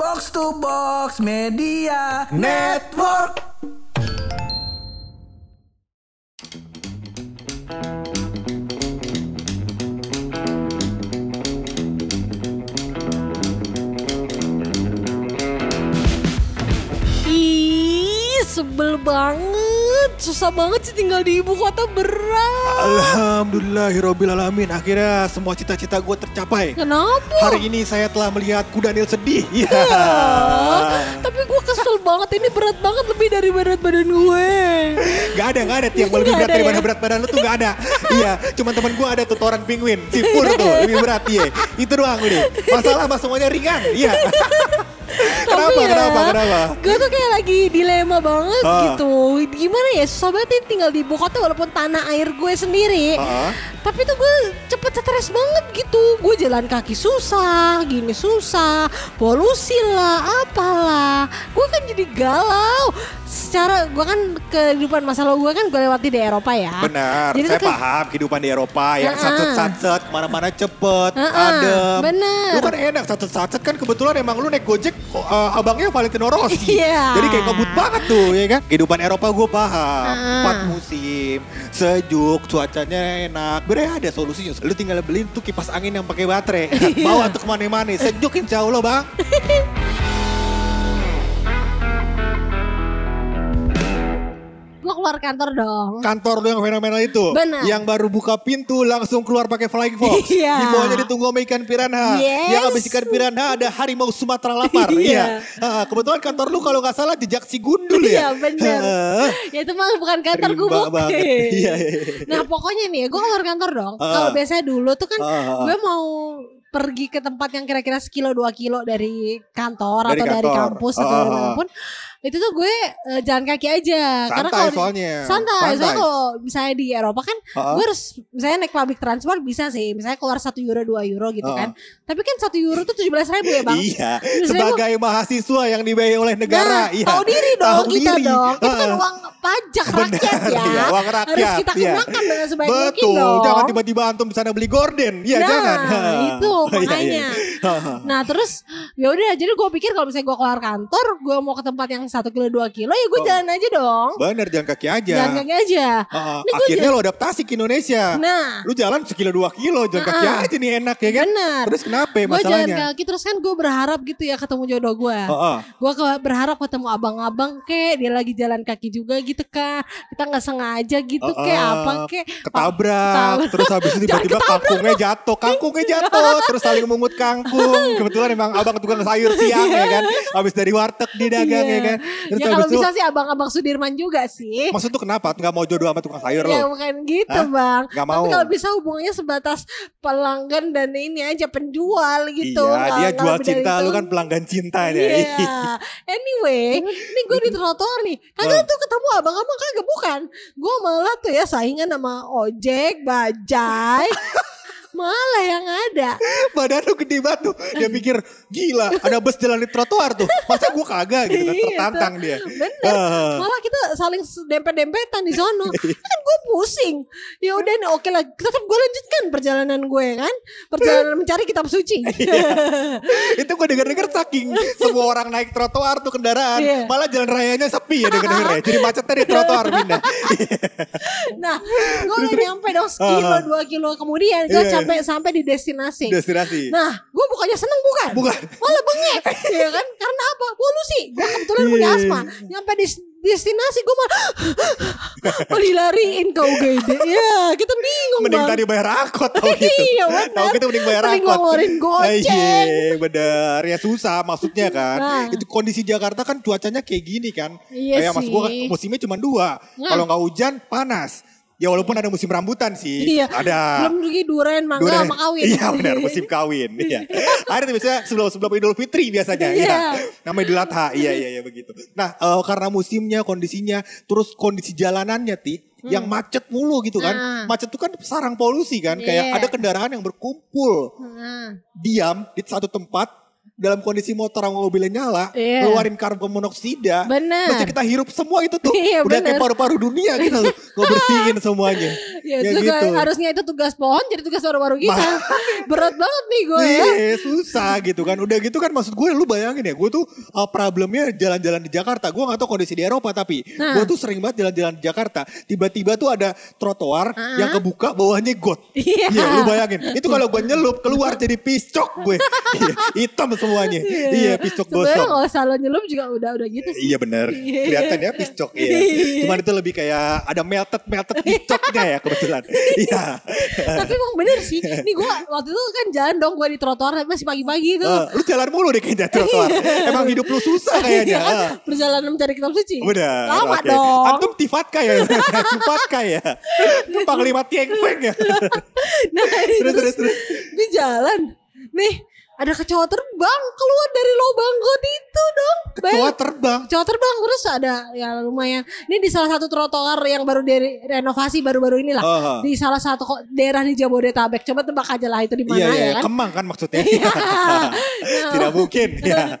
Box to Box Media Network. Ih, sebel banget. Susah banget sih tinggal di ibu kota berat. Alhamdulillahirobbil alamin. Akhirnya semua cita-cita gue tercapai. Kenapa? Hari ini saya telah melihat kuda Nil sedih. Iya. Ah, tapi gue kesel banget. Ini berat banget lebih dari berat badan gue. Gak ada, gak ada tiang lebih berat ada daripada ya? berat badan lu tuh gak ada. iya, cuman temen gue ada tutoran penguin. Si Pur tuh lebih berat iya. Itu doang udah. Masalah mah semuanya ringan. Iya. kenapa, ya, kenapa, kenapa? Gue tuh kayak lagi dilema banget Ah. gitu. Gimana ya susah banget nih tinggal di ibu kota walaupun tanah air gue sendiri. Ah. Tapi tuh gue cepet stres banget gitu. Gue jalan kaki susah, gini susah, polusi lah, apalah. Gue kan jadi galau. Secara gue kan kehidupan masa lalu gue kan gue lewati di Eropa ya. Benar, Jadi saya kayak- paham kehidupan di Eropa yang Ah-ah. satset-satset ke mana-mana cepet, Ah-ah, adem. bener. Lu kan enak satset-satset kan kebetulan emang lu naik gojek uh, abangnya Valentino Rossi. Iya. Jadi kayak ngebut banget tuh ya kan. Kehidupan Eropa gue paham, Ah. empat musim, sejuk, cuacanya enak. Bener ada solusinya. Lu tinggal beliin tuh kipas angin yang pakai baterai. Iya. Bawa tuh ke mana-mana, sejuk insya Allah bang. keluar kantor dong. Kantor lu yang fenomenal itu. Benar. Yang baru buka pintu langsung keluar pakai flying fox. Iya. Di bawahnya ditunggu sama ikan piranha. Yes. Yang habis ikan piranha ada harimau Sumatera lapar. Iya. Ah, kebetulan kantor lu kalau nggak salah jejak si gundul ya. Iya bener. Ah, ya itu mah bukan kantor banget. Iya, iya, iya. Nah pokoknya nih gue keluar kantor dong. Ah. Kalau biasanya dulu tuh kan gue mau pergi ke tempat yang kira-kira sekilo dua kilo dari kantor Dari atau dari kantor. kampus Ah, atau dari ah. mana pun itu tuh gue eh, jalan kaki aja karena Santai kalau di- soalnya. santai, soalnya kalau misalnya di Eropa kan ah. gue harus misalnya naik public transport bisa sih misalnya keluar satu euro dua euro gitu Ah, kan tapi kan satu euro tuh tujuh belas ribu ya bang Iya, sebagai mahasiswa yang dibayar oleh negara, Nah, iya. tahu diri dong Tahu kita diri. dong. Itu kan uang pajak Benar, rakyat ya. iya, uang rakyat, Harus kita iya. gunakan dengan sebaik mungkin Betul, dong. jangan tiba-tiba antum di sana beli gorden. Iya, Nah, jangan. itu Iya, iya. makanya. Nah terus ya udah jadi gue pikir kalau misalnya gue keluar kantor gue mau ke tempat yang satu kilo dua kilo ya gue Oh. jalan aja dong. Bener, jalan kaki aja. Jalan kaki aja. Ah, Ini gua akhirnya jalan- lo adaptasi ke Indonesia. Nah Lu jalan sekilo dua kilo, jalan kaki Ah. aja nih enak ya kan? benar. Terus kenapa ya Gue jalan masalahnya? kaki terus kan gue berharap gitu ya ketemu jodoh gue. Oh, oh. Gue berharap ketemu abang-abang kek dia lagi jalan kaki juga gitu kan. Kita nggak sengaja gitu Oh, kek oh. apa kek. Ketabrak, Ketabrak. terus habis itu tiba-tiba kangkungnya jatuh, kangkungnya jatuh, terus saling memungut kangkung. Kebetulan emang abang tukang sayur siang ya kan, habis dari warteg dia dagang Iya. ya kan. Terus Ya kalau itu, bisa sih abang-abang Sudirman juga sih. maksud tuh kenapa? Nggak mau jodoh sama tukang sayur Ya lo? bukan gitu Hah? bang. Tapi mau. kalau bisa hubungannya sebatas pelanggan dan ini aja penjual gitu. Iya, dia nggak jual cinta, itu. lu kan pelanggan cinta ya. Iya. Anyway, ini gue di trotoar nih. Kagak tuh ketemu abang-abang kagak bukan. Gue malah tuh ya saingan sama ojek, bajai. Malah yang ada. Badan lu gede banget tuh. Dia pikir gila ada bus jalan di trotoar tuh. Masa gua kagak gitu kan Iya, tertantang dia. Bener. Ah. Malah kita saling dempet-dempetan di sono. kan gue pusing. Ya udah nih oke lah. Tetap gue lanjutkan perjalanan gue kan. Perjalanan mencari kitab suci. Itu gue denger-denger saking semua orang naik trotoar tuh kendaraan. Iya. Malah jalan rayanya sepi ya denger-denger ya. Jadi macetnya di trotoar pindah. nah, gue udah nyampe dong sekilo Ah. dua kilo kemudian gue Iya. Sampai sampai di destinasi. Destinasi. Nah, gue bukannya seneng bukan? Bukan. Malah bengek, ya kan? Karena apa? Polusi. Gue kebetulan punya Iya. asma. Nyampe di destinasi gue malah oh dilariin ke UGD. Ya, kita bingung Mending bang. tadi bayar angkot tau gitu. Iya, benar. Tahu gitu mending bayar Mending angkot. ngeluarin goceng. Iya bener. Ya susah maksudnya kan. Nah. Itu kondisi Jakarta kan cuacanya kayak gini kan. Iya Kayak mas gue kan musimnya cuma dua. Nah. Kalau nggak hujan panas. Ya walaupun ada musim rambutan sih. Iya. Ada. Belum lagi duren, mangga Durian- sama kawin. Iya benar musim kawin. Iya. Ada tuh biasanya sebelum sebelum Idul Fitri biasanya. Iya. Iya. Namanya Idul Adha. Iya iya iya begitu. Nah eh, karena musimnya kondisinya terus kondisi jalanannya ti yang macet mulu gitu kan. Hmm. Nah. Macet tuh kan sarang polusi kan. Iya. Kayak ada kendaraan yang berkumpul Nah, diam di satu tempat dalam kondisi motor sama mobilnya nyala, Iya. ngeluarin karbon monoksida. Bener. Mesti kita hirup semua itu tuh. Iya, Udah kayak paru-paru dunia kita tuh, ngebersihin semuanya. Ya, Ya juga gitu. harusnya itu tugas pohon jadi tugas baru-baru kita. Berat banget nih gue ya. Iya susah gitu kan. Udah gitu kan maksud gue lu bayangin ya. Gue tuh uh, problemnya jalan-jalan di Jakarta. Gue gak tahu kondisi di Eropa tapi. Nah. Gue tuh sering banget jalan-jalan di Jakarta. Tiba-tiba tuh ada trotoar yang kebuka bawahnya got. Iya. lu bayangin. Itu kalau gue nyelup keluar jadi piscok gue. Iya, Hitam semuanya. Iya piscok Sebenarnya gosong. kalau salah nyelup juga udah udah gitu sih. Iya bener. Iya. Kelihatan ya piscok. Iya. Cuman itu lebih kayak ada melted melted piscoknya ya kebetulan. Iya. Tapi emang bener sih. Nih gue waktu itu kan jalan dong gue di trotoar masih pagi-pagi tuh. Eh, lu jalan mulu deh kayaknya trotoar. Emang hidup lu susah kayaknya. Iya kan? Eh. Perjalanan mencari kitab suci. Benar. Lama oke. dong. Antum tifatka ya. tifatka ya. Itu panglima tiengpeng ya. Nah Terus, terus, terus. Di jalan. Nih ada kecoa terbang keluar dari lubang Kecoa Bayang- terbang. Kecoa terbang terus ada ya lumayan. Ini di salah satu trotoar yang baru direnovasi baru-baru inilah. Oh. Di salah satu daerah di Jabodetabek. Coba tebak aja lah itu di mana Iya, iya, ya kan. Kemang kan maksudnya. Iya. Tidak mungkin. Ya.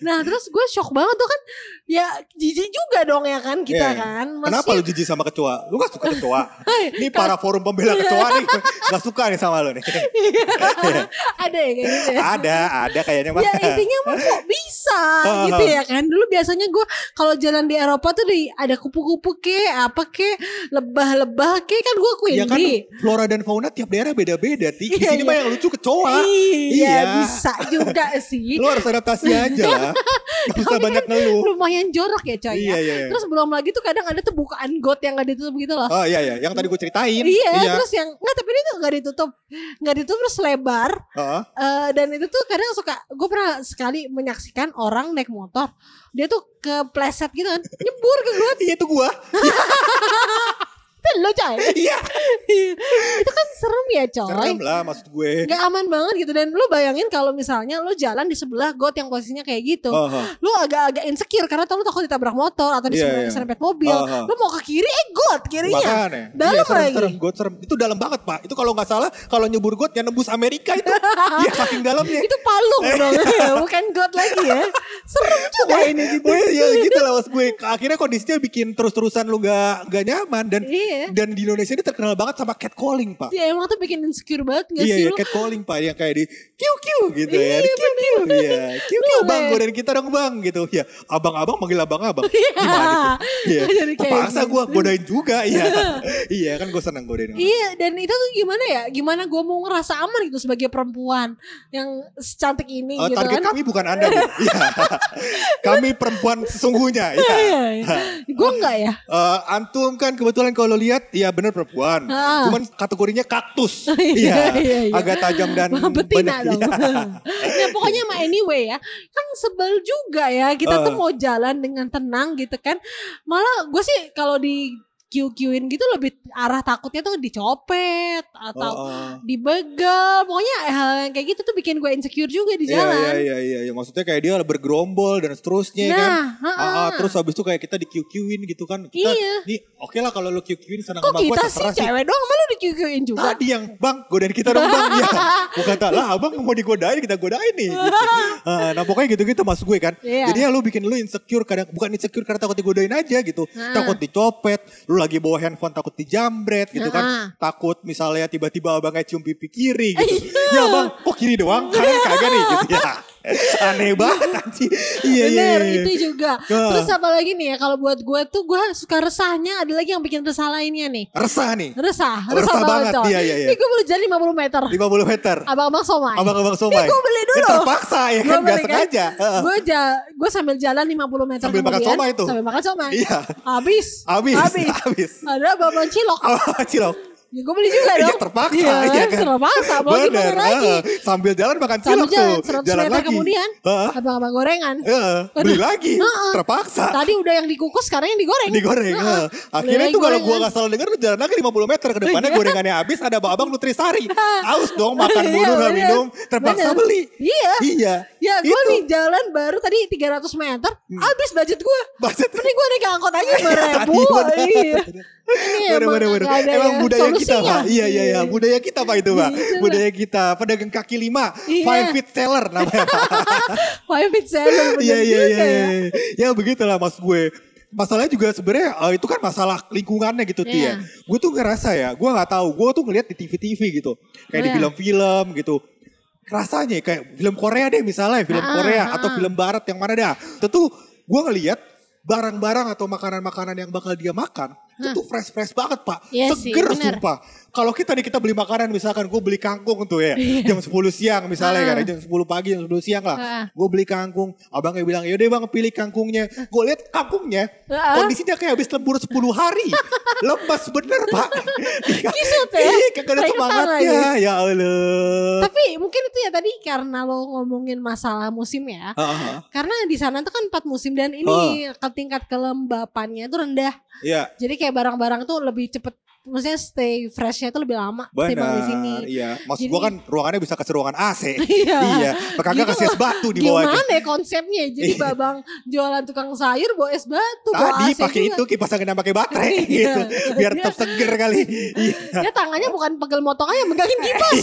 Nah terus gue shock banget tuh kan ya jijik juga dong ya kan kita Iya, iya. kan. Kenapa lu jijik sama kecoa? Lu gak suka kecoa? Ini para forum pembela kecoa nih. Gak suka nih sama lu nih. ada ya kayak gitu ya. ada, ada kayaknya mah. Ya intinya mah kok bisa Ah, gitu ah. ya kan. Dulu biasanya gue kalau jalan di Eropa tuh di ada kupu-kupu ke apa ke lebah-lebah ke kan gue Ya kan flora dan fauna tiap daerah beda-beda. Di Iya, sini iya. mah yang lucu kecoa. Iya, bisa juga sih. Lu harus adaptasi aja lah. Gak usah Tapi banyak kan ngeluh. Lumayan jorok ya coy Iya, ya. iya, iya. Terus belum lagi tuh kadang ada tuh bukaan got yang gak ditutup gitu loh. Oh iya iya, yang tadi gue ceritain. Iya, terus yang nggak tapi ini tuh nggak ditutup, nggak ditutup terus lebar. Heeh. Eh, dan itu tuh kadang suka, gue pernah sekali menyaksikan orang naik motor, dia tuh kepleset gitu kan, nyebur ke got. Iya itu gua. Itu lo coy. Iya. itu kan ya coy. Serem lah maksud gue. Gak aman banget gitu dan lu bayangin kalau misalnya lu jalan di sebelah got yang posisinya kayak gitu. Heeh. Lu agak-agak insecure karena tuh lu takut ditabrak motor atau diserempet iya. serempet mobil. Aha. Lu mau ke kiri eh got kirinya. Makanya. Dalam iya, serem, lagi. serem, got serem. Itu dalam banget pak. Itu kalau nggak salah, kalau nyebur got yang nembus Amerika itu. Iya saking dalamnya. Itu palung dong, bukan got lagi ya. Serem juga ini gitu. Oh iya gitu lah mas gue. Akhirnya kondisinya bikin terus-terusan lu gak, gak nyaman. Dan Iya. dan di Indonesia ini terkenal banget sama catcalling pak. Ya emang tuh bikin insecure banget gak Iya, sih iya lu? catcalling pak yang kayak di kiu kiu gitu ya. Iya, Di kiu kiu iya. Kiu kiu bang godain kita dong bang gitu. Ya abang-abang manggil abang-abang. Gimana tuh? Iya. Kayak Terpaksa gitu. gue godain juga iya. iya kan gue seneng godain. Iya dan itu tuh gimana ya Gimana gue mau ngerasa aman gitu Sebagai perempuan Yang secantik ini Oh, gitu target kan kami bukan anda bu. Iya. kami perempuan sesungguhnya. Iya. Gue enggak ya Eh, antum kan kebetulan kalau lihat ya bener perempuan. Cuman kategorinya kaktus. Iya, iya, iya. Agak tajam dan Betina dong iya. Nah pokoknya mah anyway ya Kan sebel juga ya Kita tuh Eh. mau jalan dengan tenang gitu kan Malah gue sih kalau di Q-Qin gitu lebih arah takutnya tuh dicopet atau Oh, oh. dibegal pokoknya hal yang kayak gitu tuh bikin gue insecure juga di Iya, jalan iya, iya, iya, iya. Maksudnya kayak dia bergerombol dan seterusnya Nah, kan. ha-ha. Ah, ah, terus habis itu kayak kita di QQ-in gitu kan. Kita, Iya. Nih, oke lah kalau lu QQ-in senang kok sama gue kita sih terserah sih. cewek doang malu di Q-Qin juga Tadi yang bang godain kita dong bang ya. Gue kata lah abang mau digodain kita godain nih. Gitu. Ah, nah pokoknya gitu-gitu mas gue kan. Iya. Jadi ya lu bikin lu insecure kadang bukan insecure karena takut digodain aja gitu. Ah. Takut dicopet, lu lagi bawa handphone takut dijambret gitu kan. Takut misalnya tiba-tiba abangnya cium pipi kiri gitu. Iya. ya bang kok kiri doang kanan kagak nih gitu ya. Aneh banget anjing. Iya iya. Bener iya. itu juga Ah. Terus apa lagi nih ya Kalau buat gue tuh Gue suka resahnya Ada lagi yang bikin resah lainnya nih Resah nih. Resah Oh, resah banget, coy. iya, iya, iya. Ini gue baru jalan 50 meter 50 meter. Abang-abang somai Abang-abang somai. Gue beli dulu Ya, terpaksa ya Gua kan gak beli sengaja. Gue ja, gue sambil jalan 50 meter Sambil makan kemudian, somai tuh? Sambil makan somai Iya. Habis Habis. Habis Habis. Ada babang cilok Apa cilok? Ya, Gue beli juga Iya dong terpaksa Iya, iya kan. terpaksa Mau gimana Bener, lagi heeh. Sambil jalan makan cilok jalan tuh. 100 Jalan lagi. kemudian Heeh. Abang-abang gorengan Heeh, beli lagi. Heeh. Terpaksa. Tadi udah yang dikukus Sekarang yang digoreng Digoreng. Heeh. heeh. Akhirnya tuh kalau gorengan. gak salah denger lu jalan lagi 50 meter ke depannya gorengannya habis ada abang Nutrisari. Haus dong makan Iya, mulu gak bener. minum. Terpaksa Bener. beli. Iya Iya. Ya gue. Hmm. nih jalan baru tadi 300 meter Habis budget gue Budget. Mending gue naik angkot aja Iya, 5 tadi ribu bener. iya. Ini Emang ya budaya kita pak. Iya iya iya. Budaya kita pak itu pak. Gitu, budaya kita. Pedagang kaki lima. Iya. Five feet seller namanya pak. Five feet bener Iya iya juga iya. ya. iya. Ya begitulah mas gue. Masalahnya juga sebenarnya eh, itu kan masalah lingkungannya gitu Ti ya. Iya. Gue tuh ngerasa ya, gue nggak tahu. Gue tuh ngeliat di TV-TV gitu, kayak di Iya. film-film gitu. Rasanya kayak film Korea deh misalnya, film Ah, Korea ah, atau ah. film Barat yang mana dah. Tentu gue ngeliat barang-barang atau makanan-makanan yang bakal dia makan itu tuh fresh-fresh banget pak, Iya sih, seger bener. sumpah. Kalau kita nih kita beli makanan misalkan gue beli kangkung tuh ya jam 10 siang misalnya kan jam 10 pagi jam 10 siang lah. Ah. Gue beli kangkung, abangnya bilang yaudah bang pilih kangkungnya. Gue lihat kangkungnya kondisinya kayak habis lembur 10 hari. Lemas bener pak. Kisut ya? Iya kagak ada semangatnya ya Allah. Tapi mungkin itu ya tadi karena lo ngomongin masalah musim ya. Ah, ah, Karena di sana tuh kan empat musim dan ini ke tingkat kelembapannya itu rendah. Iya Jadi kayak barang-barang tuh lebih cepet, maksudnya stay freshnya tuh lebih lama ketimbang di sini. Iya, maksud Jadi- gue kan ruangannya bisa kasih ruangan AC. Iya. iya, Gitu kasih es batu di bawahnya. Gimana ya konsepnya? Jadi Iya. babang jualan tukang sayur bawa es batu, bawa Tadi pakai itu kipas angin pakai baterai Iya. gitu, biar tetap seger kali. Iya. Dia tangannya bukan pegel motong aja, megangin kipas.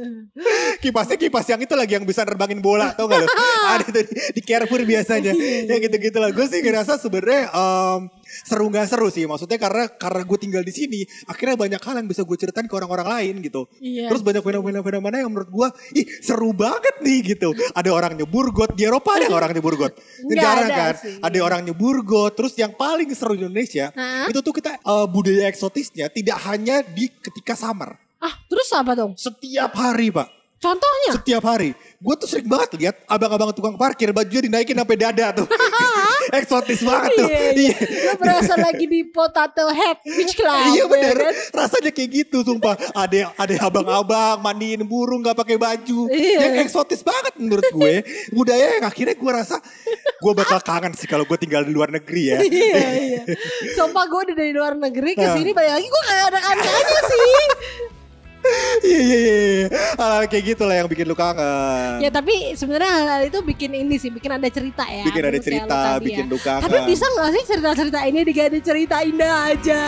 Kipasnya kipas yang itu lagi yang bisa nerbangin bola tau gak lo? Ada tuh di, Carrefour biasanya. ya gitu-gitu lah. Gue sih ngerasa sebenarnya em, seru gak seru sih. Maksudnya karena karena gue tinggal di sini, akhirnya banyak hal yang bisa gue ceritain ke orang-orang lain gitu. Iya. Terus banyak fenomena-fenomena yang menurut gue, ih seru banget nih gitu. Ada orang nyebur got di Eropa ada orang nyebur got? Jarang kan? sih. Ada orang nyebur got. Terus yang paling seru di Indonesia Hah? itu tuh kita eh, budaya eksotisnya tidak hanya di ketika summer. ah, terus apa dong? Setiap hari pak. Contohnya? Setiap hari. Gue tuh sering banget lihat abang-abang tukang parkir bajunya dinaikin sampai dada tuh. Eksotis banget tuh. Iya, iya. Lo berasa lagi di Potato Head Beach Club. Iya ya bener, kan? rasanya kayak gitu sumpah. Ada ada abang-abang mandiin burung nggak pakai baju. Iya. Yang eksotis banget menurut gue. Budaya yang akhirnya gue rasa gue bakal kangen sih kalau gue tinggal di luar negeri ya. iya iya. Sumpah gue udah dari luar negeri ke Nah. sini balik lagi gue kayak ada aja Hal-hal kayak gitu lah yang bikin lu kangen. ya tapi sebenarnya hal-hal itu bikin ini sih, bikin ada cerita ya. Bikin ada cerita, tadi bikin ya. lu kangen. Tapi bisa gak sih cerita-cerita ini diganti cerita indah aja?